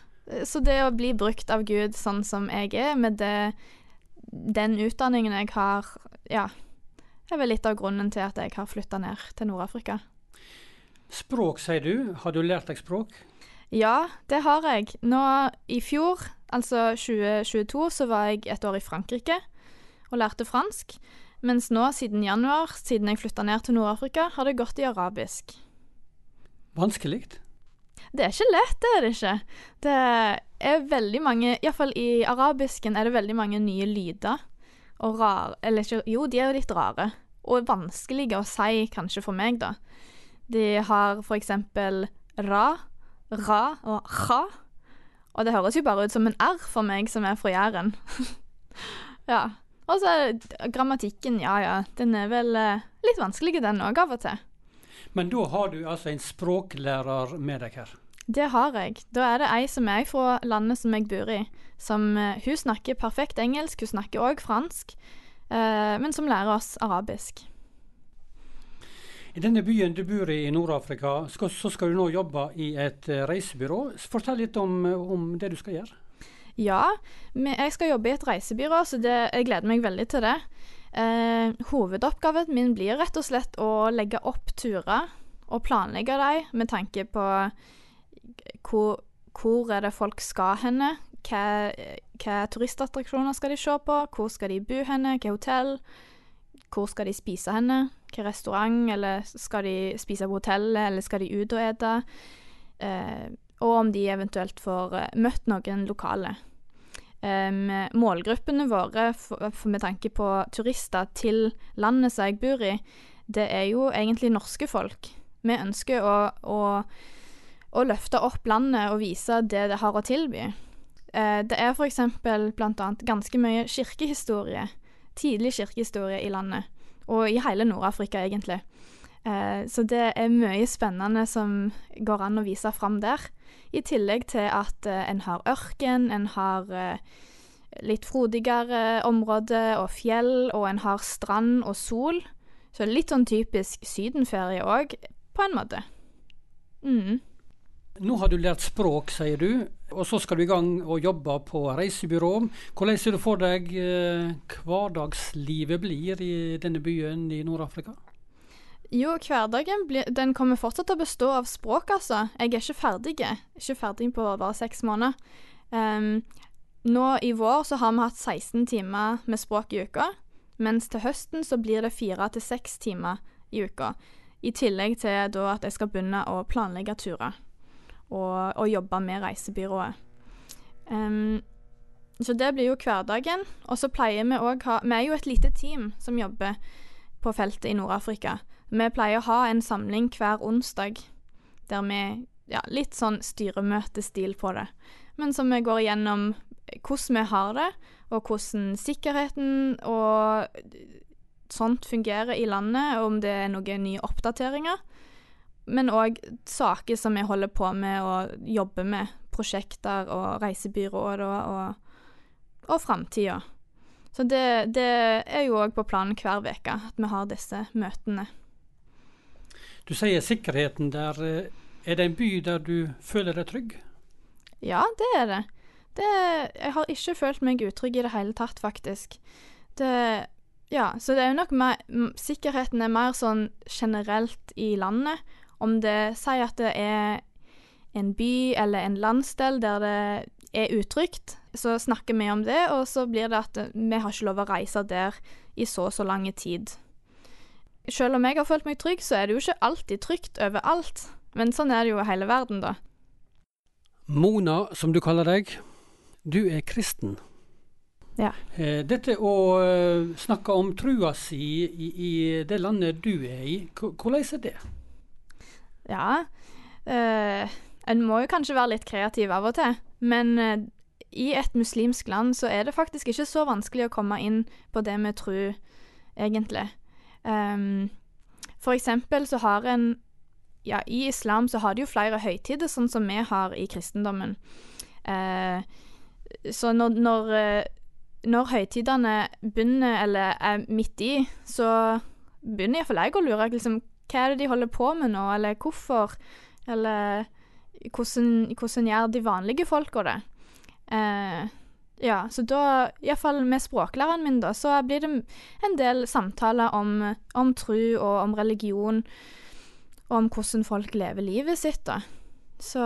Så det å bli brukt av Gud sånn som jeg er, med det, den utdanningen jeg har, ja, er vel litt av grunnen til at jeg har flytta ned til Nord-Afrika. Språk, sier du. Har du lært deg språk? Ja, det har jeg. Nå i fjor, altså 2022, så var jeg et år i Frankrike og lærte fransk. Mens nå, siden januar, siden jeg flytta ned til Nord-Afrika, har det gått i arabisk. Vanskelig? Det er ikke lett, det er det ikke. Det er veldig mange Iallfall i arabisken er det veldig mange nye lyder. Og rare Eller ikke Jo, de er jo litt rare. Og vanskelige å si, kanskje for meg, da. De har for eksempel ra, ra og ha, Og det høres jo bare ut som en r for meg som er fra Jæren. ja. Og så grammatikken, ja ja, den er vel eh, litt vanskelig den òg, av og til. Men da har du altså en språklærer med deg her? Det har jeg. Da er det ei som er fra landet som jeg bor i. Som, eh, hun snakker perfekt engelsk, hun snakker òg fransk, eh, men som lærer oss arabisk. I denne byen du bor i i Nord-Afrika, så skal du nå jobbe i et eh, reisebyrå. Fortell litt om, om det du skal gjøre. Ja, jeg skal jobbe i et reisebyrå, så det, jeg gleder meg veldig til det. Eh, hovedoppgaven min blir rett og slett å legge opp turer og planlegge dem med tanke på hvor, hvor er det folk skal henne, hva, hva turistattraksjoner skal de se på, hvor skal de bo henne, hva hotell, hvor skal de spise henne, hva restaurant, eller skal de spise på hotellet, eller skal de ut og ete? Eh, og om de eventuelt får uh, møtt noen lokale. Um, målgruppene våre for, for med tanke på turister til landet som jeg bor i, det er jo egentlig norske folk. Vi ønsker å, å, å løfte opp landet og vise det det har å tilby. Uh, det er f.eks. annet ganske mye kirkehistorie, tidlig kirkehistorie i landet, og i hele Nord-Afrika egentlig. Uh, så det er mye spennende som går an å vise fram der. I tillegg til at eh, en har ørken, en har eh, litt frodigere områder og fjell, og en har strand og sol. Så litt sånn typisk sydenferie òg, på en måte. Mm. Nå har du lært språk, sier du, og så skal du i gang og jobbe på reisebyrå. Hvordan ser du for deg eh, hverdagslivet blir i denne byen i Nord-Afrika? Jo, hverdagen den kommer fortsatt til å bestå av språk, altså. Jeg er ikke ferdig. Ikke ferdig på bare seks måneder. Um, nå i vår så har vi hatt 16 timer med språk i uka, mens til høsten så blir det fire til seks timer i uka. I tillegg til da at jeg skal begynne å planlegge turer og, og jobbe med reisebyrået. Um, så det blir jo hverdagen. Og så pleier vi òg ha Vi er jo et lite team som jobber på feltet i Nord-Afrika. Vi pleier å ha en samling hver onsdag der vi Ja, litt sånn styremøtestil på det. Men som vi går igjennom hvordan vi har det, og hvordan sikkerheten og sånt fungerer i landet, og om det er noen nye oppdateringer. Men òg saker som jeg holder på med og jobber med. Prosjekter og reisebyråer og, og, framtida. Så det, det, er jo òg på planen hver uke, at vi har disse møtene. Du sier sikkerheten der. Er det en by der du føler deg trygg? Ja, det er det. det jeg har ikke følt meg utrygg i det hele tatt, faktisk. Det Ja, så det er jo nok mer Sikkerheten er mer sånn generelt i landet. Om det sier at det er en by eller en landsdel der det er utrygt, så snakker vi om det, og så blir det at vi har ikke lov å reise der i så og så lang tid. Selv om jeg har følt meg trygg, så er det jo ikke alltid trygt overalt. Men sånn er det jo i hele verden, da. Mona, som du kaller deg, du er kristen. Ja. Eh, dette å eh, snakke om trua si i, i det landet du er i, hvordan er det? Ja, Uh, en må jo kanskje være litt kreativ av og til. Men uh, i et muslimsk land så er det faktisk ikke så vanskelig å komme inn på det med tror, egentlig. Um, for eksempel så har en Ja, i islam så har de jo flere høytider, sånn som vi har i kristendommen. Uh, så når, når når høytidene begynner, eller er midt i, så begynner iallfall jeg å lure. Liksom, hva er det de holder på med nå, eller hvorfor? Eller hvordan, hvordan gjør de vanlige folka det? Eh, ja, så da, iallfall med språklæreren min, da, så blir det en del samtaler om, om tro og om religion, og om hvordan folk lever livet sitt, da. Så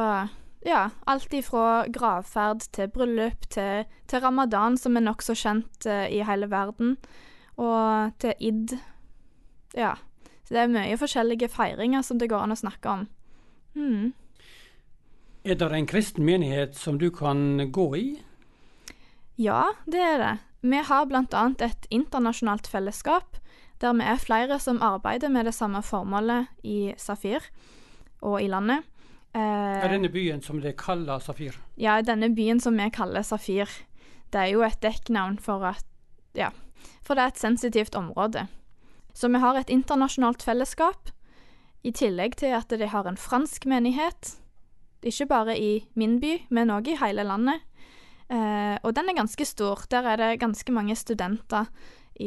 ja, alt ifra gravferd til bryllup til, til ramadan, som er nokså kjent uh, i hele verden, og til id. Ja. Så det er mye forskjellige feiringer som det går an å snakke om. Mm. Er det en kristen menighet som du kan gå i? Ja, det er det. Vi har bl.a. et internasjonalt fellesskap, der vi er flere som arbeider med det samme formålet i Safir og i landet. Eh, er denne byen som de kaller Safir? Ja, denne byen som vi kaller Safir. Det er jo et dekknavn for at Ja, for det er et sensitivt område. Så vi har et internasjonalt fellesskap, i tillegg til at de har en fransk menighet. Ikke bare i min by, men òg i hele landet. Eh, og den er ganske stor. Der er det ganske mange studenter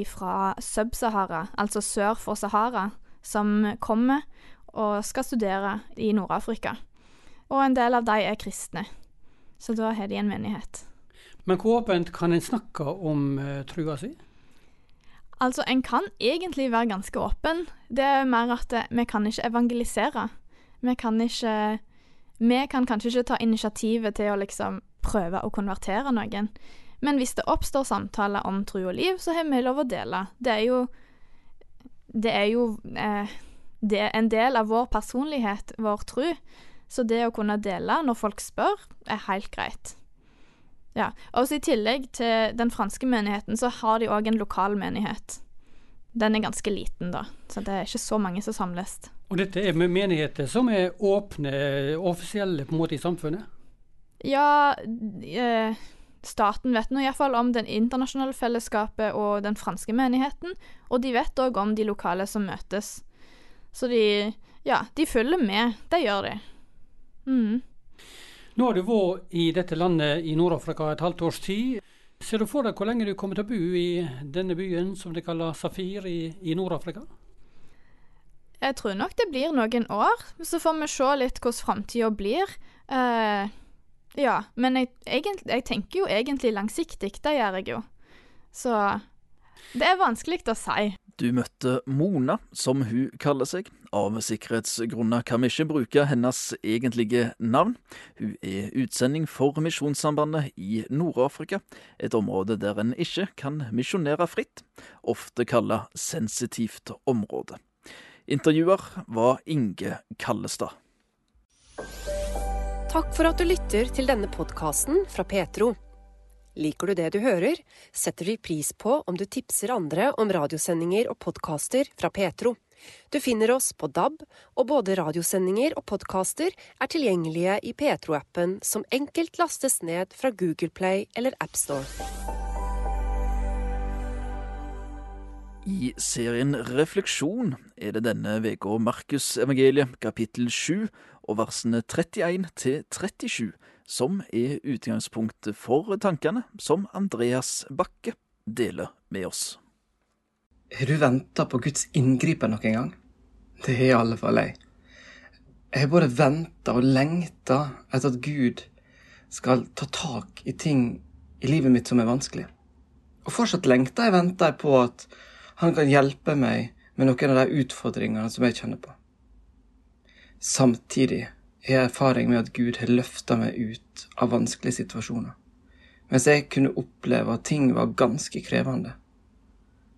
fra Sub-Sahara, altså sør for Sahara, som kommer og skal studere i Nord-Afrika. Og en del av de er kristne. Så da har de en menighet. Men hvor åpent kan en snakke om uh, trua si? Altså, en kan egentlig være ganske åpen. Det er mer at vi kan ikke evangelisere. Vi kan ikke Vi kan kanskje ikke ta initiativet til å liksom prøve å konvertere noen. Men hvis det oppstår samtaler om tro og liv, så har vi lov å dele. Det er jo Det er jo eh, det er en del av vår personlighet, vår tro. Så det å kunne dele når folk spør, er helt greit. Ja. Og I tillegg til den franske menigheten, så har de òg en lokal menighet. Den er ganske liten, da, så det er ikke så mange som samles. Og dette er med menigheter som er åpne, offisielle på en måte i samfunnet? Ja, eh, staten vet nå iallfall om det internasjonale fellesskapet og den franske menigheten, og de vet òg om de lokale som møtes. Så de, ja, de følger med. Det gjør de. Mm. Nå har du vært i dette landet i Nord-Afrika et halvt års tid. Ser du for deg hvor lenge du kommer til å bo i denne byen som de kaller Safir i, i Nord-Afrika? Jeg tror nok det blir noen år. Så får vi se litt hvordan framtida blir. Uh, ja, men jeg, egentlig, jeg, tenker jo egentlig langsiktig. Det gjør jeg jo. Så det er vanskelig å si. Du møtte Mona, som hun kaller seg. Av sikkerhetsgrunner kan vi ikke bruke hennes egentlige navn. Hun er utsending for Misjonssambandet i Nord-Afrika, et område der en ikke kan misjonere fritt, ofte kalla sensitivt område. Intervjuer var Inge Kallestad. Takk for at du lytter til denne podkasten fra Petro. Liker du det du hører, setter vi pris på om du tipser andre om radiosendinger og podkaster fra Petro. Du finner oss på DAB, og både radiosendinger og podkaster er tilgjengelige i Petro-appen, som enkelt lastes ned fra Google Play eller AppStore. I serien Refleksjon er det denne uka Markusevangeliet kapittel 7 og versene 31 til 37 som er utgangspunktet for tankene som Andreas Bakke deler med oss. Har du venta på Guds inngripen noen gang? Det har fall jeg. Jeg har både venta og lengta etter at Gud skal ta tak i ting i livet mitt som er vanskelig. Og fortsatt lengter jeg venter på at han kan hjelpe meg med noen av de utfordringene som jeg kjenner på. Samtidig har jeg erfaring med at Gud har løfta meg ut av vanskelige situasjoner. Mens jeg kunne oppleve at ting var ganske krevende,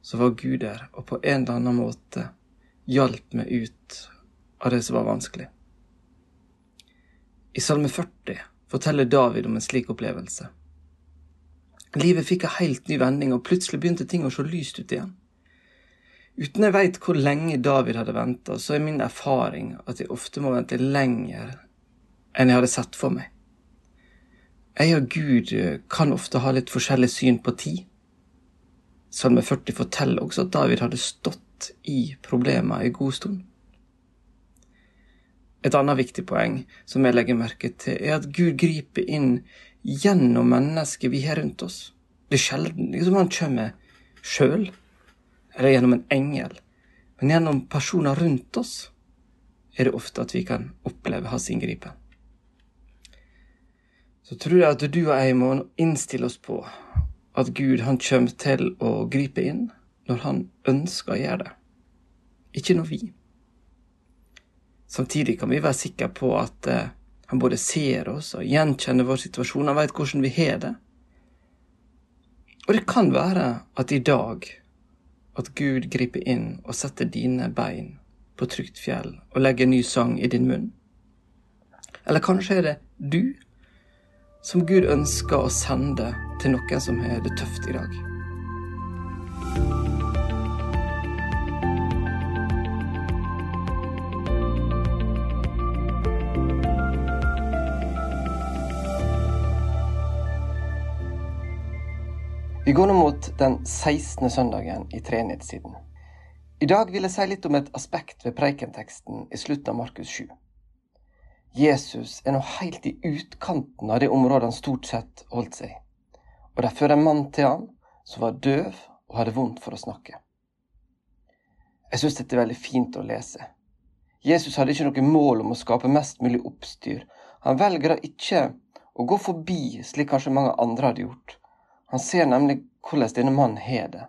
så var Gud der og på en eller annen måte hjalp meg ut av det som var vanskelig. I Salme 40 forteller David om en slik opplevelse. Livet fikk en helt ny vending, og plutselig begynte ting å se lyst ut igjen. Uten jeg veit hvor lenge David hadde venta, så er min erfaring at jeg ofte må vente lenger enn jeg hadde sett for meg. Jeg og Gud kan ofte ha litt forskjellig syn på tid. Salme 40 forteller også at David hadde stått i problemer en god stund. Et annet viktig poeng som jeg legger merke til, er at Gud griper inn gjennom mennesket vi har rundt oss. Det er sjelden liksom han kommer sjøl, eller gjennom en engel. Men gjennom personer rundt oss er det ofte at vi kan oppleve hans inngripen. Så tror jeg at du og jeg må innstille oss på at Gud han kommer til å gripe inn når han ønsker å gjøre det, ikke når vi. Samtidig kan vi være sikre på at eh, han både ser oss og gjenkjenner vår situasjon, han vet hvordan vi har det. Og det kan være at i dag at Gud griper inn og setter dine bein på trygt fjell og legger ny sang i din munn. Eller kanskje er det du som Gud ønsker å sende til noen som har det tøft i dag. Vi går nå mot den 16. søndagen i treenighetstiden. I dag vil jeg si litt om et aspekt ved preikenteksten i slutten av Markus 7. Jesus er nå helt i utkanten av det området han stort sett holdt seg i. Og de fører en mann til han som var døv og hadde vondt for å snakke. Jeg syns dette er veldig fint å lese. Jesus hadde ikke noe mål om å skape mest mulig oppstyr. Han velger da ikke å gå forbi slik kanskje mange andre hadde gjort han ser nemlig hvordan denne mannen har det,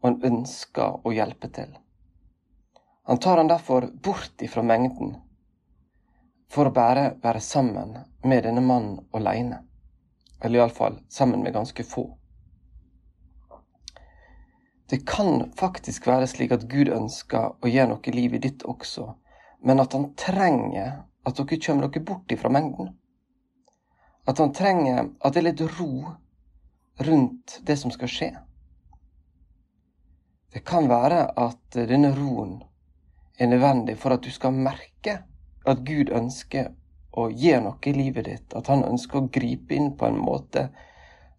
og han ønsker å hjelpe til. Han tar han derfor bort ifra mengden, for å bare være sammen med denne mannen alene. Eller iallfall sammen med ganske få. Det kan faktisk være slik at Gud ønsker å gjøre noe i livet ditt også, men at han trenger at dere kommer dere bort ifra mengden. At han trenger at det er litt ro rundt det som skal skje. Det kan være at denne roen er nødvendig for at du skal merke at Gud ønsker å gjøre noe i livet ditt, at han ønsker å gripe inn på en måte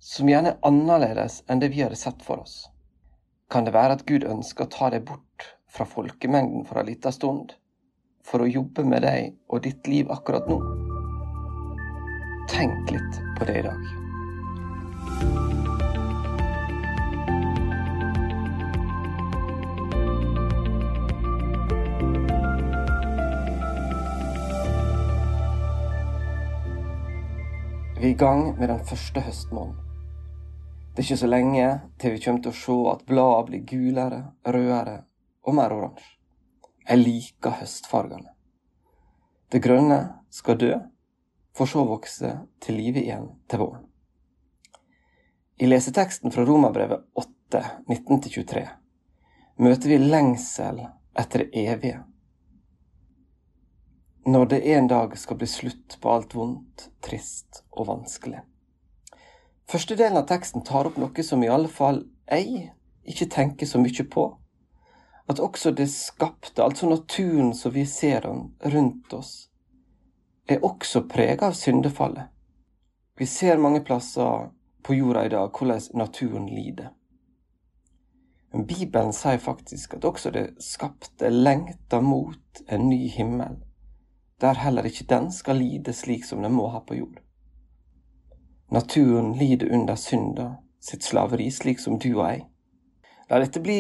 som gjerne er annerledes enn det vi hadde sett for oss. Kan det være at Gud ønsker å ta deg bort fra folkemengden for en liten stund, for å jobbe med deg og ditt liv akkurat nå? Tenk litt på det i dag. Vi er i gang med den første høstmåneden. Det er ikke så lenge til vi kommer til å se at bladene blir gulere, rødere og mer oransje. Jeg liker høstfargene. Det grønne skal dø, for så vokse til live igjen til våren. I leseteksten fra Romerbrevet 8, 19-23 møter vi lengsel etter det evige når det en dag skal bli slutt på alt vondt, trist og vanskelig. Første delen av teksten tar opp noe som i alle fall jeg ikke tenker så mye på. At også det skapte, altså naturen som vi ser rundt oss, er også prega av syndefallet. Vi ser mange plasser på jorda i dag hvordan naturen lider. Men Bibelen sier faktisk at også det skapte lengter mot en ny himmel der heller ikke den skal lide slik som den må ha på jord. Naturen lider under synda sitt slaveri, slik som du og jeg. La dette bli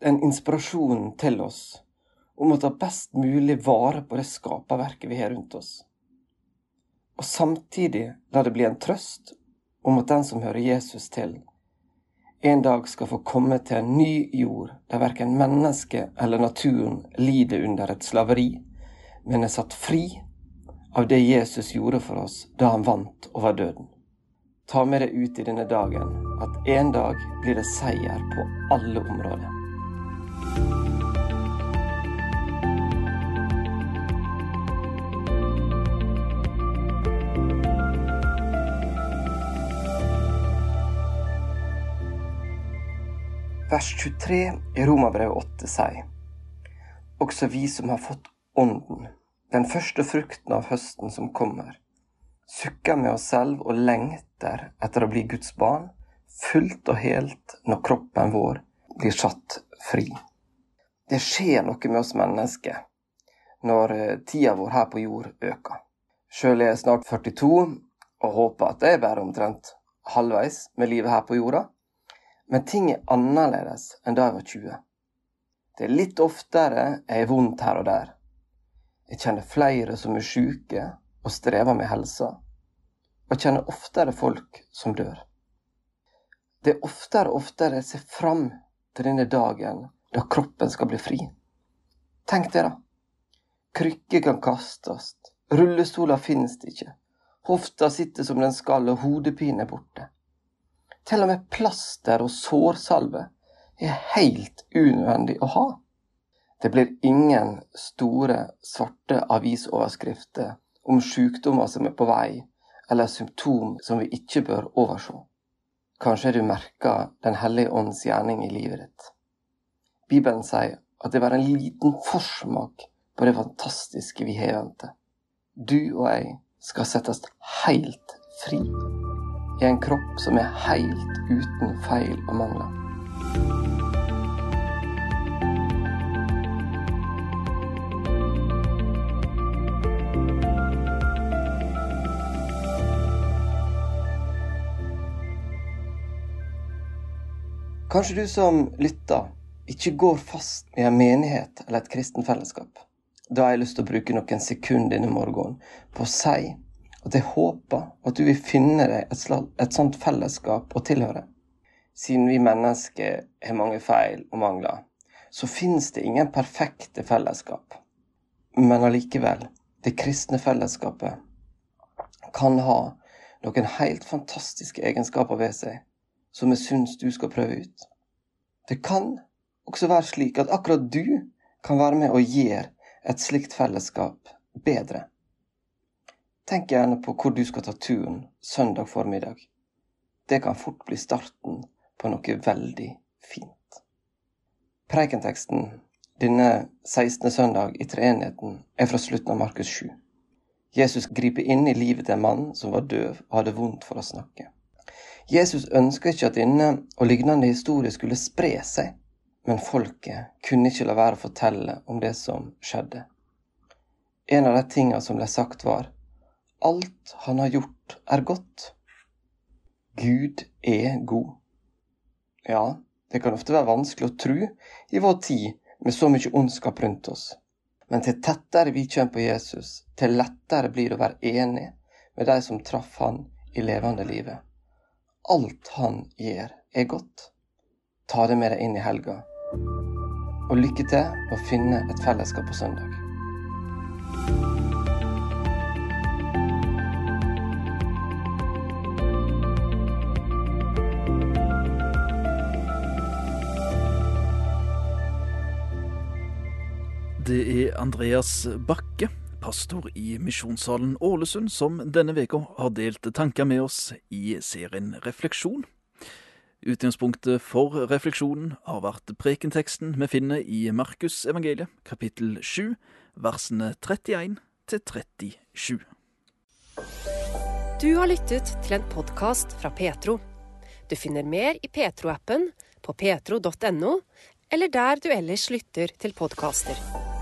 en inspirasjon til oss om å ta best mulig vare på det skaperverket vi har rundt oss. Og samtidig la det bli en trøst om at den som hører Jesus til, en dag skal få komme til en ny jord der verken mennesket eller naturen lider under et slaveri men er satt fri av det Jesus gjorde for oss da han vant over døden. Ta med deg ut i denne dagen at en dag blir det seier på alle områder. Vers 23 i Romerbrevet 8 sier også vi som har fått Ånden, den første frukten av høsten som kommer, sukker med oss selv og lengter etter å bli Guds barn, fullt og helt når kroppen vår blir satt fri. Det skjer noe med oss mennesker når eh, tida vår her på jord øker. Sjøl er jeg snart 42 og håper at jeg bare omtrent halvveis med livet her på jorda, men ting er annerledes enn da jeg var 20. Det er litt oftere jeg har vondt her og der. Jeg kjenner flere som er syke og strever med helsa, og kjenner oftere folk som dør. Det er oftere og oftere jeg ser fram til denne dagen da kroppen skal bli fri. Tenk det, da. Krykker kan kastes, rullestoler finnes det ikke, hofta sitter som den skal og hodepinen er borte. Til og med plaster og sårsalve er helt unødvendig å ha. Det blir ingen store, svarte avisoverskrifter om sykdommer som er på vei, eller symptom som vi ikke bør overse. Kanskje du merker Den hellige ånds gjerning i livet ditt. Bibelen sier at det var en liten forsmak på det fantastiske vi har vente. Du og jeg skal settes helt fri i en kropp som er helt uten feil og mangler. Kanskje du som lytter, ikke går fast i en menighet eller et kristen fellesskap. Da har jeg lyst til å bruke noen sekunder denne morgenen på å si at jeg håper at du vil finne deg et, et sånt fellesskap å tilhøre. Siden vi mennesker har mange feil og mangler, så finnes det ingen perfekte fellesskap. Men allikevel, det kristne fellesskapet kan ha noen helt fantastiske egenskaper ved seg som jeg syns du skal prøve ut. Det kan også være slik at akkurat du kan være med og gjøre et slikt fellesskap bedre. Tenk gjerne på hvor du skal ta turen søndag formiddag. Det kan fort bli starten på noe veldig fint. Preikenteksten denne 16. søndag i treenigheten er fra slutten av Markus 7. Jesus griper inn i livet til en mann som var døv og hadde vondt for å snakke. Jesus ønska ikke at denne og lignende historier skulle spre seg, men folket kunne ikke la være å fortelle om det som skjedde. En av de tingene som ble sagt, var alt han har gjort, er godt. Gud er god. Ja, det kan ofte være vanskelig å tro i vår tid med så mye ondskap rundt oss. Men til tettere vi kommer på Jesus, til lettere blir det å være enig med de som traff han i levende livet. Alt han gjør, er godt. Ta det med deg inn i helga. Og lykke til med å finne et fellesskap på søndag. Det er Andreas Bakke pastor i Misjonssalen Ålesund, som denne veka har delt tanker med oss i serien Refleksjon. Utgangspunktet for refleksjonen har vært prekenteksten vi finner i Markusevangeliet, kapittel 7, versene 31 til 37. Du har lyttet til en podkast fra Petro. Du finner mer i Petro-appen, på petro.no, eller der du ellers lytter til podkaster.